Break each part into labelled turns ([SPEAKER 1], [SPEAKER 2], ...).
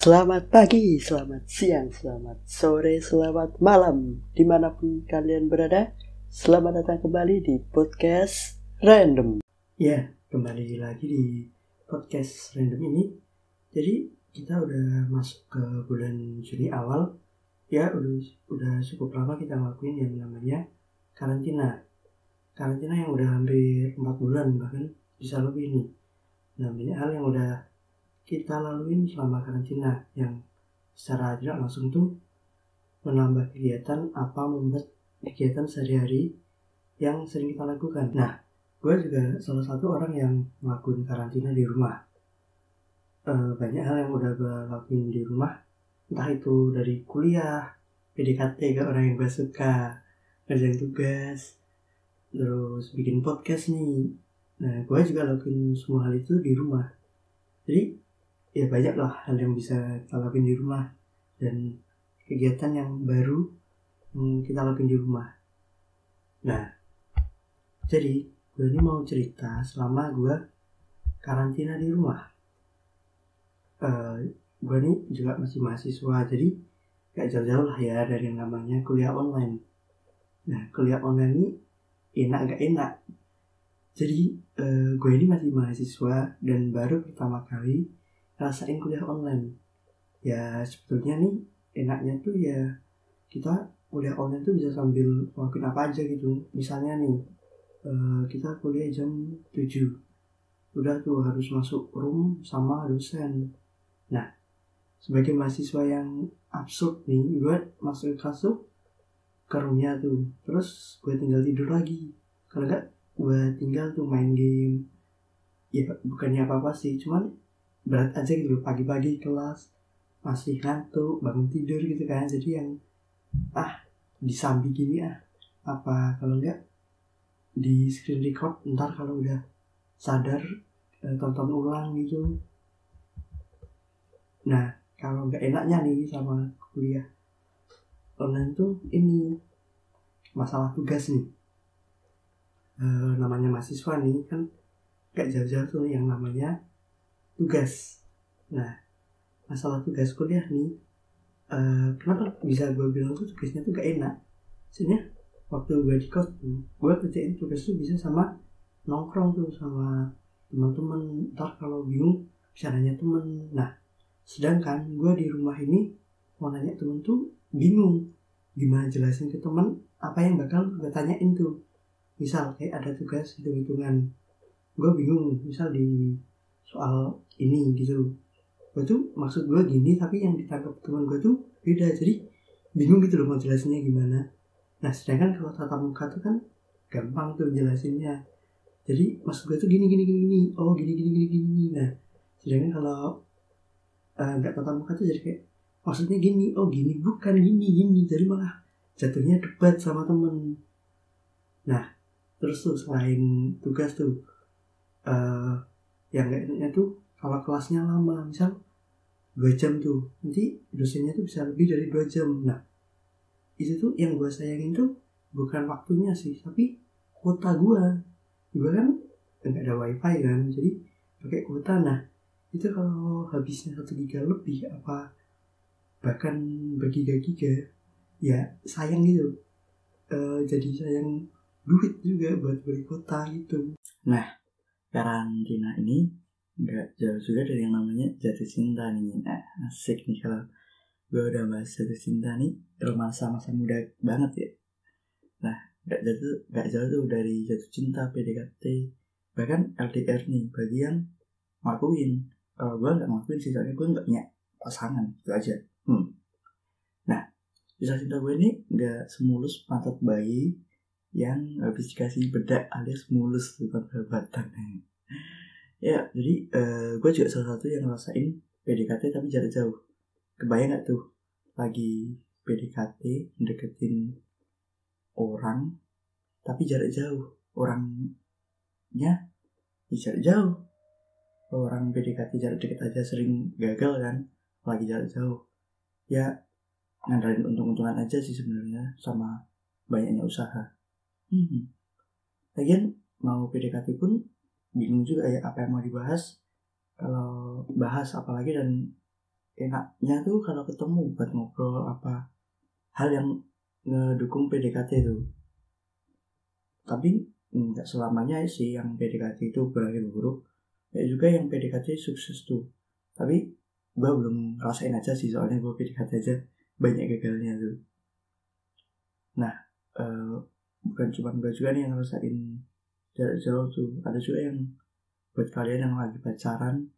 [SPEAKER 1] Selamat pagi, selamat siang, selamat sore, selamat malam. Di mana pun kalian berada Selamat datang kembali di podcast Random. Ya, kembali lagi di podcast Random ini. Jadi kita udah masuk ke bulan Juni awal. Ya udah, udah cukup lama kita ngelakuin yang namanya karantina. Karantina yang udah hampir 4 bulan bahkan bisa lebih nih. Nah banyak hal yang udah kita laluin selama karantina yang secara tidak langsung tuh menambah kegiatan apa membuat kegiatan sehari-hari yang sering kita lakukan. Nah, gue juga salah satu orang yang melakukan karantina di rumah. E, banyak hal yang udah gue lakuin di rumah, entah itu dari kuliah, PDKT ke orang yang gue suka, kerjaan tugas, terus bikin podcast nih. Nah, gue juga lakuin semua hal itu di rumah. Jadi ya banyak lah hal yang bisa kita lakuin di rumah dan kegiatan yang baru yang kita lakuin di rumah. Nah, jadi gue ini mau cerita selama gue karantina di rumah. Uh, gue ini juga masih mahasiswa, jadi gak jauh-jauh lah ya dari yang namanya kuliah online. Nah, kuliah online ini enak gak enak. Jadi uh, gue ini masih mahasiswa dan baru pertama kali rasain kuliah online. Ya sebetulnya nih enaknya tuh ya kita kuliah online tuh bisa sambil ngelakuin apa aja gitu. Misalnya nih uh, kita kuliah jam 7 udah tuh harus masuk room sama dosen. Nah sebagai mahasiswa yang absurd nih gue masuk kelas tuh ke roomnya tuh. Terus gue tinggal tidur lagi. Kalau enggak gue tinggal tuh main game. Ya bukannya apa apa sih cuman berat aja gitu pagi-pagi kelas masih ngantuk bangun tidur gitu kan. Jadi yang ah disambi gini ah apa kalau enggak di screen record ntar kalau udah sadar eh, tonton ulang gitu. Nah kalau nggak enaknya nih sama kuliah online tuh ini masalah tugas nih. E, namanya mahasiswa nih kan gak jauh-jauh tuh yang namanya tugas. Nah masalah tugas kuliah nih uh, kenapa bisa gue bilang tuh tugasnya tuh gak enak? Sebenarnya waktu gue di kos tuh gue kerjain tugas tuh bisa sama nongkrong tuh sama teman-teman. Ntar kalau bingung bisa nanya temen. Nah sedangkan gue di rumah ini mau nanya temen tuh bingung. Gimana jelasin ke temen apa yang bakal gue tanyain tuh? Misal kayak ada tugas hitung-hitungan. Gue bingung misal di soal ini gitu. Gue tuh maksud gue gini tapi yang ditangkap teman gue tuh beda. Jadi bingung gitu loh mau jelasinnya gimana. Nah sedangkan kalau tatap muka tuh kan gampang tuh jelasinnya. Jadi maksud gue tuh gini gini gini gini. Oh gini gini gini gini nah sedangkan kalau eh, nggak uh, tatap muka tuh jadi kayak maksudnya gini oh gini bukan gini gini. Jadi malah jatuhnya debat sama temen. Nah terus tuh selain tugas tuh uh, yang gak enaknya tuh kalau kelasnya lama misal dua jam tuh nanti dosennya tuh bisa lebih dari dua jam. Nah itu tuh yang gue sayangin tuh bukan waktunya sih tapi kuota gue gue kan nggak ada wifi kan jadi pakai kuota. Nah itu kalau habisnya satu giga lebih apa bahkan bergiga-giga ya sayang gitu. E, jadi sayang duit juga buat beli kuota gitu. Nah karantina ini nggak jauh juga dari yang namanya jatuh cinta nih. Nah, asik nih kalau gue udah bahas jatuh cinta nih romansa masa muda banget ya. Nah nggak jatuh nggak jauh tuh dari jatuh cinta PDKT bahkan LDR nih bagi yang ngakuin. Kalau gue nggak ngakuin sih soalnya gue nggak punya pasangan itu aja. Hmm. nah kisah cinta gue ini nggak semulus pantat bayi yang habis dikasih bedak alias mulus bukan perbuatan ya jadi uh, gue juga salah satu yang ngerasain PDKT tapi jarak jauh. Kebayang gak tuh lagi PDKT deketin orang tapi jarak jauh. Orangnya di jarak jauh. Orang PDKT jarak dekat aja sering gagal kan lagi jarak jauh. Ya ngandalin untung-untungan aja sih sebenarnya sama banyaknya usaha. Hmm. Lagian mau PDKT pun bingung juga ya apa yang mau dibahas. Kalau bahas apalagi dan enaknya tuh kalau ketemu buat ngobrol apa hal yang ngedukung PDKT itu. Tapi nggak selamanya sih yang PDKT itu berakhir buruk. Ya juga yang PDKT sukses tuh. Tapi gue belum rasain aja sih soalnya gue PDKT aja banyak gagalnya tuh. Nah uh, bukan cuma gue juga nih yang ngerasain jarak jauh tuh. Ada juga yang buat kalian yang lagi pacaran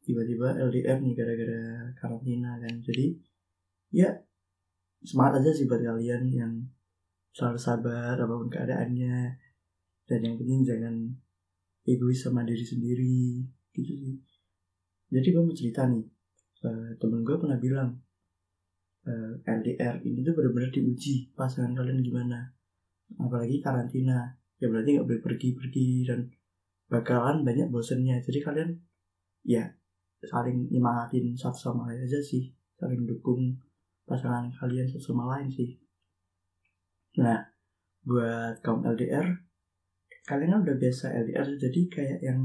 [SPEAKER 1] tiba-tiba LDR nih gara-gara karantina kan. Jadi ya semangat aja sih buat kalian yang selalu sabar apa pun keadaannya. Dan yang penting jangan egois sama diri sendiri gitu sih. Jadi gue mau cerita nih uh, temen gue pernah bilang eh, LDR ini tuh benar-benar diuji pasangan kalian gimana. Apalagi karantina ya berarti nggak boleh pergi-pergi dan bakalan banyak bosennya. Jadi kalian ya saling nyemangatin satu sama lain aja sih. Saling dukung pasangan kalian satu sama lain sih. Nah buat kaum LDR kalian kan udah biasa LDR jadi kayak yang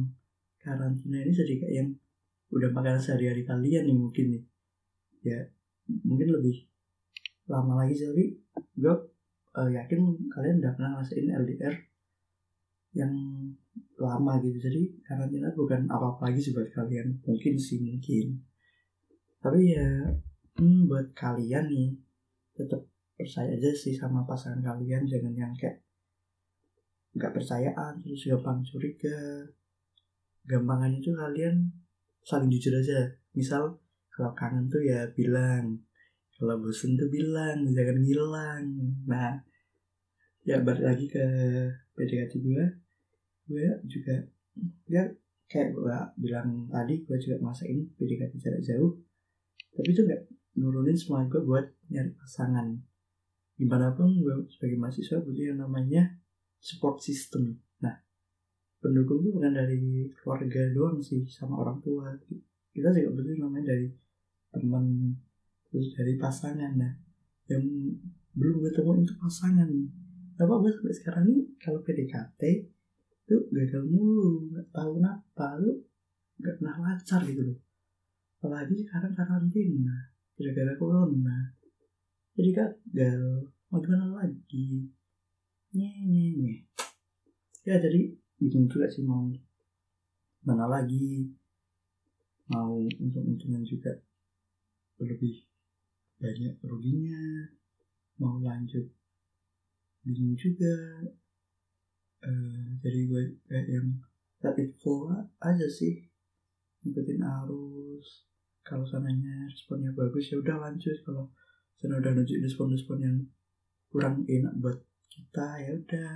[SPEAKER 1] karantina ini jadi kayak yang udah makanan sehari-hari kalian nih mungkin nih. Ya mungkin lebih lama lagi sih tapi gue uh, yakin kalian udah pernah ngerasain LDR yang lama gitu. Jadi karantina bukan apa-apa lagi sih buat kalian. Mungkin sih mungkin. Tapi ya hmm, buat kalian nih tetap percaya aja sih sama pasangan kalian. Jangan yang kayak nggak percayaan terus gampang curiga. Gampangan itu kalian saling jujur aja. Misal kalau kangen tuh ya bilang kalau bosen tuh bilang jangan ngilang. Nah ya balik lagi ke PDKT gue gue juga ya kayak gue bilang tadi gue juga masain PDKT jarak jauh. Tapi itu nggak nurunin semua gue buat nyari pasangan. Gimana pun gue sebagai mahasiswa butuh yang namanya support system. Nah pendukung itu bukan dari keluarga doang sih sama orang tua. Kita juga butuh namanya dari teman terus dari pasangan. Nah yang belum ketemu itu pasangan. Apa gue sampai sekarang nih kalau PDKT tuh gagal mulu nggak tahu kenapa lu nggak pernah lancar gitu loh. Apalagi sekarang karantina gara-gara corona. Jadi gagal mau gimana lagi? Nye nye nye. Ya jadi bingung juga sih mau mana lagi. Mau untung-untungan juga lebih banyak ruginya. Mau lanjut bingung juga uh, jadi gue kayak yang it flow aja sih. Ngikutin arus. Kalau sananya responnya bagus ya udah lanjut. Kalau sana udah nunjuk respon-respon yang kurang enak buat kita ya udah.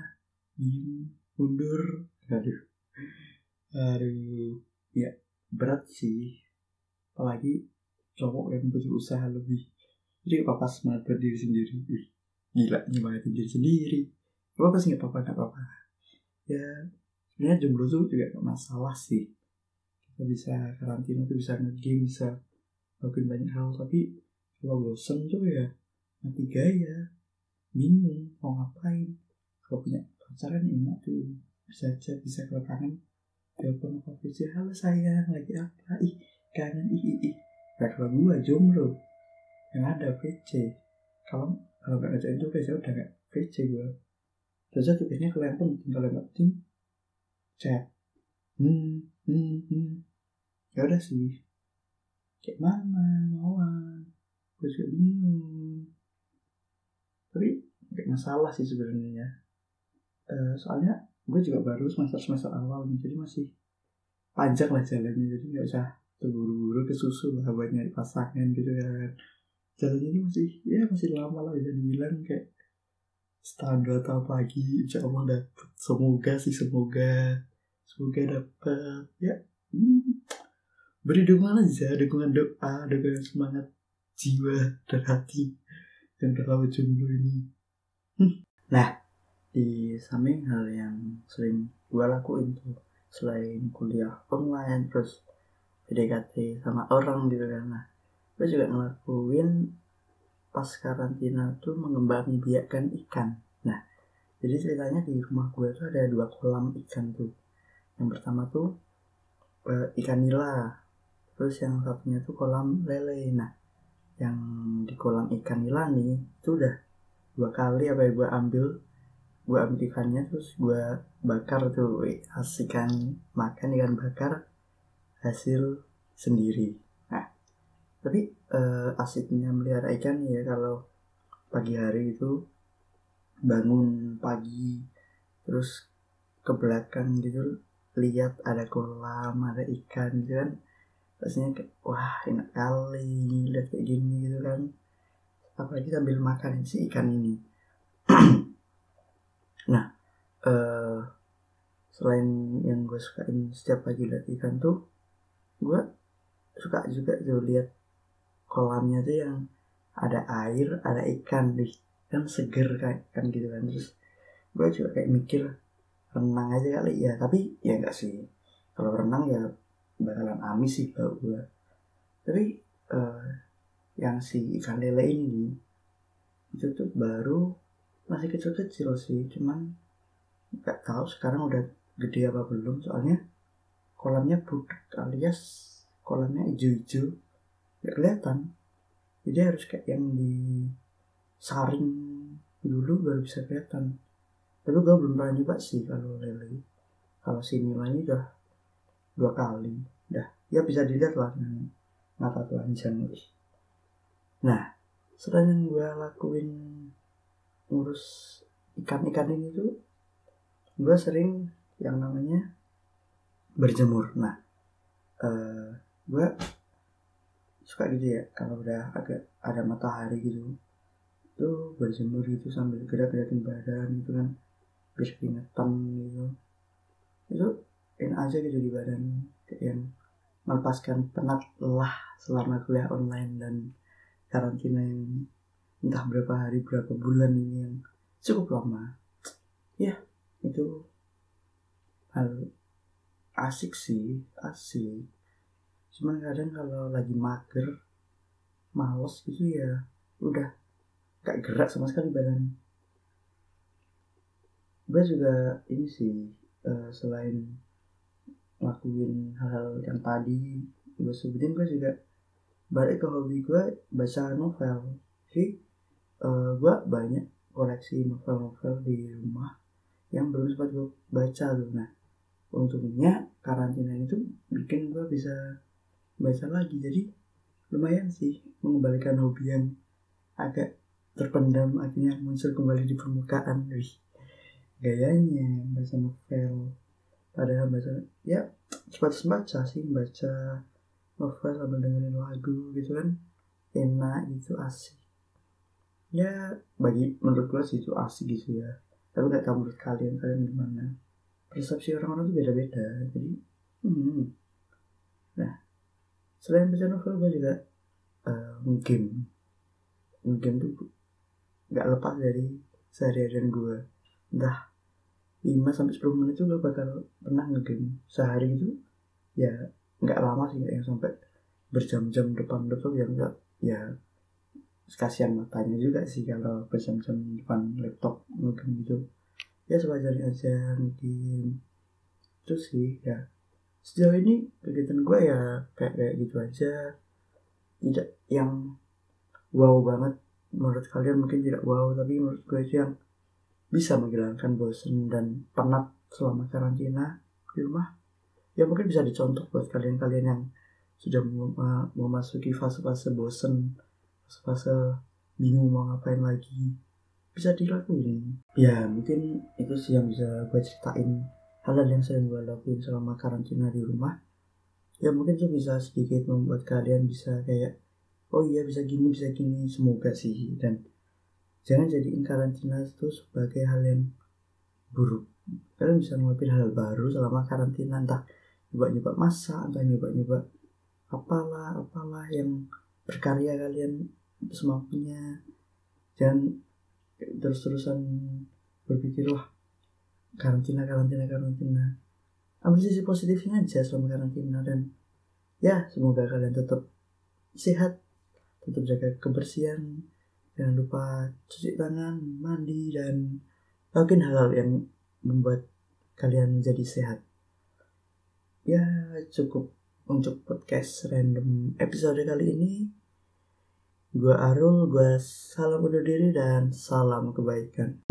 [SPEAKER 1] Diem mundur. Aduh. Aduh. Ya berat sih. Apalagi cowok yang butuh usaha lebih. Jadi gak apa-apa semangat berdiri sendiri. Gila nyemangatin diri sendiri. Gak apa-apa sih gak apa-apa gak apa-apa ya sebenarnya jomblo tuh juga gak masalah sih. Kita bisa karantina tuh bisa ngegame bisa lakuin banyak hal. Tapi kalau bosen tuh ya mati gaya bingung mau ngapain. Kalau punya pacaran enak tuh bisa aja bisa kalau kangen telepon apa VC halo sayang lagi apa? Ih kangen ih ih ih. Nah kalau gua jomblo yang ada VC kalau kalau nggak ngajakin tuh VC udah gak VC gua terus kalau yang penting kalau nggak penting chat hmm hmm hmm. Ya udah sih kayak mana mauan gue juga bingung tapi gak masalah sih sebenarnya uh, soalnya gue juga baru semester semester awal jadi masih panjang lah jalannya jadi nggak usah terburu-buru ke susu lah buat nyari pasangan gitu kan. Jalannya ini masih ya masih lama lah bisa dibilang kayak setahun dua tahun lagi insya Allah dapet. Semoga sih semoga. Semoga dapet. Ya hmm, beri dukungan aja dukungan doa dukungan semangat jiwa dan hati dan terlalu jomblo ini. Hmm. nah di samping hal yang sering gue lakuin tuh selain kuliah online terus PDKT sama orang gitu kan nah gue juga ngelakuin pas karantina tuh mengembang biakan ikan. Nah jadi ceritanya di rumah gue tuh ada dua kolam ikan tuh. Yang pertama tuh uh, ikan nila
[SPEAKER 2] terus yang satunya tuh kolam lele. Nah yang di kolam ikan nila nih itu udah dua kali apa ya gue ambil gue ambil ikannya terus gue bakar tuh wih, asikan makan ikan bakar hasil sendiri tapi eh, asiknya melihara ikan ya kalau pagi hari itu bangun pagi terus ke belakang gitu lihat ada kolam ada ikan gitu kan rasanya wah enak kali lihat kayak gini gitu kan. Apalagi sambil makan si ikan ini. Nah eh selain yang gue sukain setiap pagi lihat ikan tuh gue suka juga tuh lihat kolamnya tuh yang ada air ada ikan di kan seger kayak kan gitu kan. Terus gue juga kayak mikir renang aja kali. Ya tapi ya enggak sih. Kalau renang ya bakalan amis sih bau gue tapi eh, yang si ikan lele ini itu tuh baru masih kecil-kecil sih. Cuman nggak tahu sekarang udah gede apa belum. Soalnya kolamnya budak alias kolamnya hijau-hijau nggak kelihatan. Jadi harus kayak yang disaring dulu baru bisa kelihatan. Tapi gue belum pernah nyoba sih kalau lele. Kalau si Nila ini udah dua kali dah. Ya bisa dilihat lah mata telanjang nah selain yang gue lakuin ngurus ikan-ikan ini tuh gue sering yang namanya berjemur. Nah eh gue suka gitu ya kalau udah agak ada matahari gitu tuh berjemur gitu sambil gerak-gerakin badan gitu kan biar keringetan gitu. Itu enak aja gitu di badan yang melepaskan penat lelah selama kuliah online dan karantina yang entah berapa hari berapa bulan ini yang cukup lama. Ya itu hal asik sih asik cuman kadang kalau lagi mager males gitu ya udah gak gerak sama sekali badan. Gue juga ini sih eh, selain ngelakuin hal-hal yang tadi gue sebutin gue juga balik ke hobi gue baca novel. Sih eh, gue banyak koleksi novel-novel di rumah yang belum sempat gue baca tuh. Nah untungnya karantina itu bikin gue bisa baca lagi. Jadi lumayan sih mengembalikan hobi yang agak terpendam akhirnya muncul kembali di permukaan. Wih gayanya baca novel. Padahal baca ya sebatas baca sih. Baca novel sambil dengerin lagu gitu kan. Enak gitu asik. Ya bagi menurut gue sih itu asik gitu ya. Tapi nggak tahu menurut kalian kalian gimana? Persepsi orang-orang tuh beda-beda. Jadi hmm. Selain baca novel gue juga uh, game game tuh nggak lepas dari sehari-harian gue entah 5 sampai 10 menit gue bakal pernah ngegame sehari itu ya nggak lama sih yang sampai berjam-jam depan laptop yang enggak ya kasihan matanya juga sih kalau berjam-jam depan laptop ngegame gitu. Ya sewajarnya aja ngegame itu sih ya sejauh ini kegiatan gue ya kayak kayak gitu aja. Tidak yang wow banget. Menurut kalian mungkin tidak wow tapi menurut gue itu yang bisa menghilangkan bosan dan penat selama karantina di rumah. Ya mungkin bisa dicontoh buat kalian-kalian yang sudah mau memasuki fase-fase bosan fase-fase bingung mau ngapain lagi. Bisa dilakuin. Ya mungkin itu sih yang bisa gue ceritain hal-hal yang sering gue lakuin selama karantina di rumah ya mungkin itu bisa sedikit membuat kalian bisa kayak oh iya bisa gini bisa gini semoga sih dan jangan jadiin karantina itu sebagai hal yang buruk. Kalian bisa ngelakuin hal baru selama karantina entah nyoba-nyoba masak entah nyoba-nyoba apalah apalah yang berkarya kalian semampunya jangan terus-terusan berpikir wah karantina karantina karantina ambil sisi positifnya aja selama karantina dan ya semoga kalian tetap sehat tetap jaga kebersihan jangan lupa cuci tangan mandi dan lakukan hal-hal yang membuat kalian menjadi sehat ya cukup untuk podcast random episode kali ini. Gua Arul, gua salam undur diri dan salam kebaikan.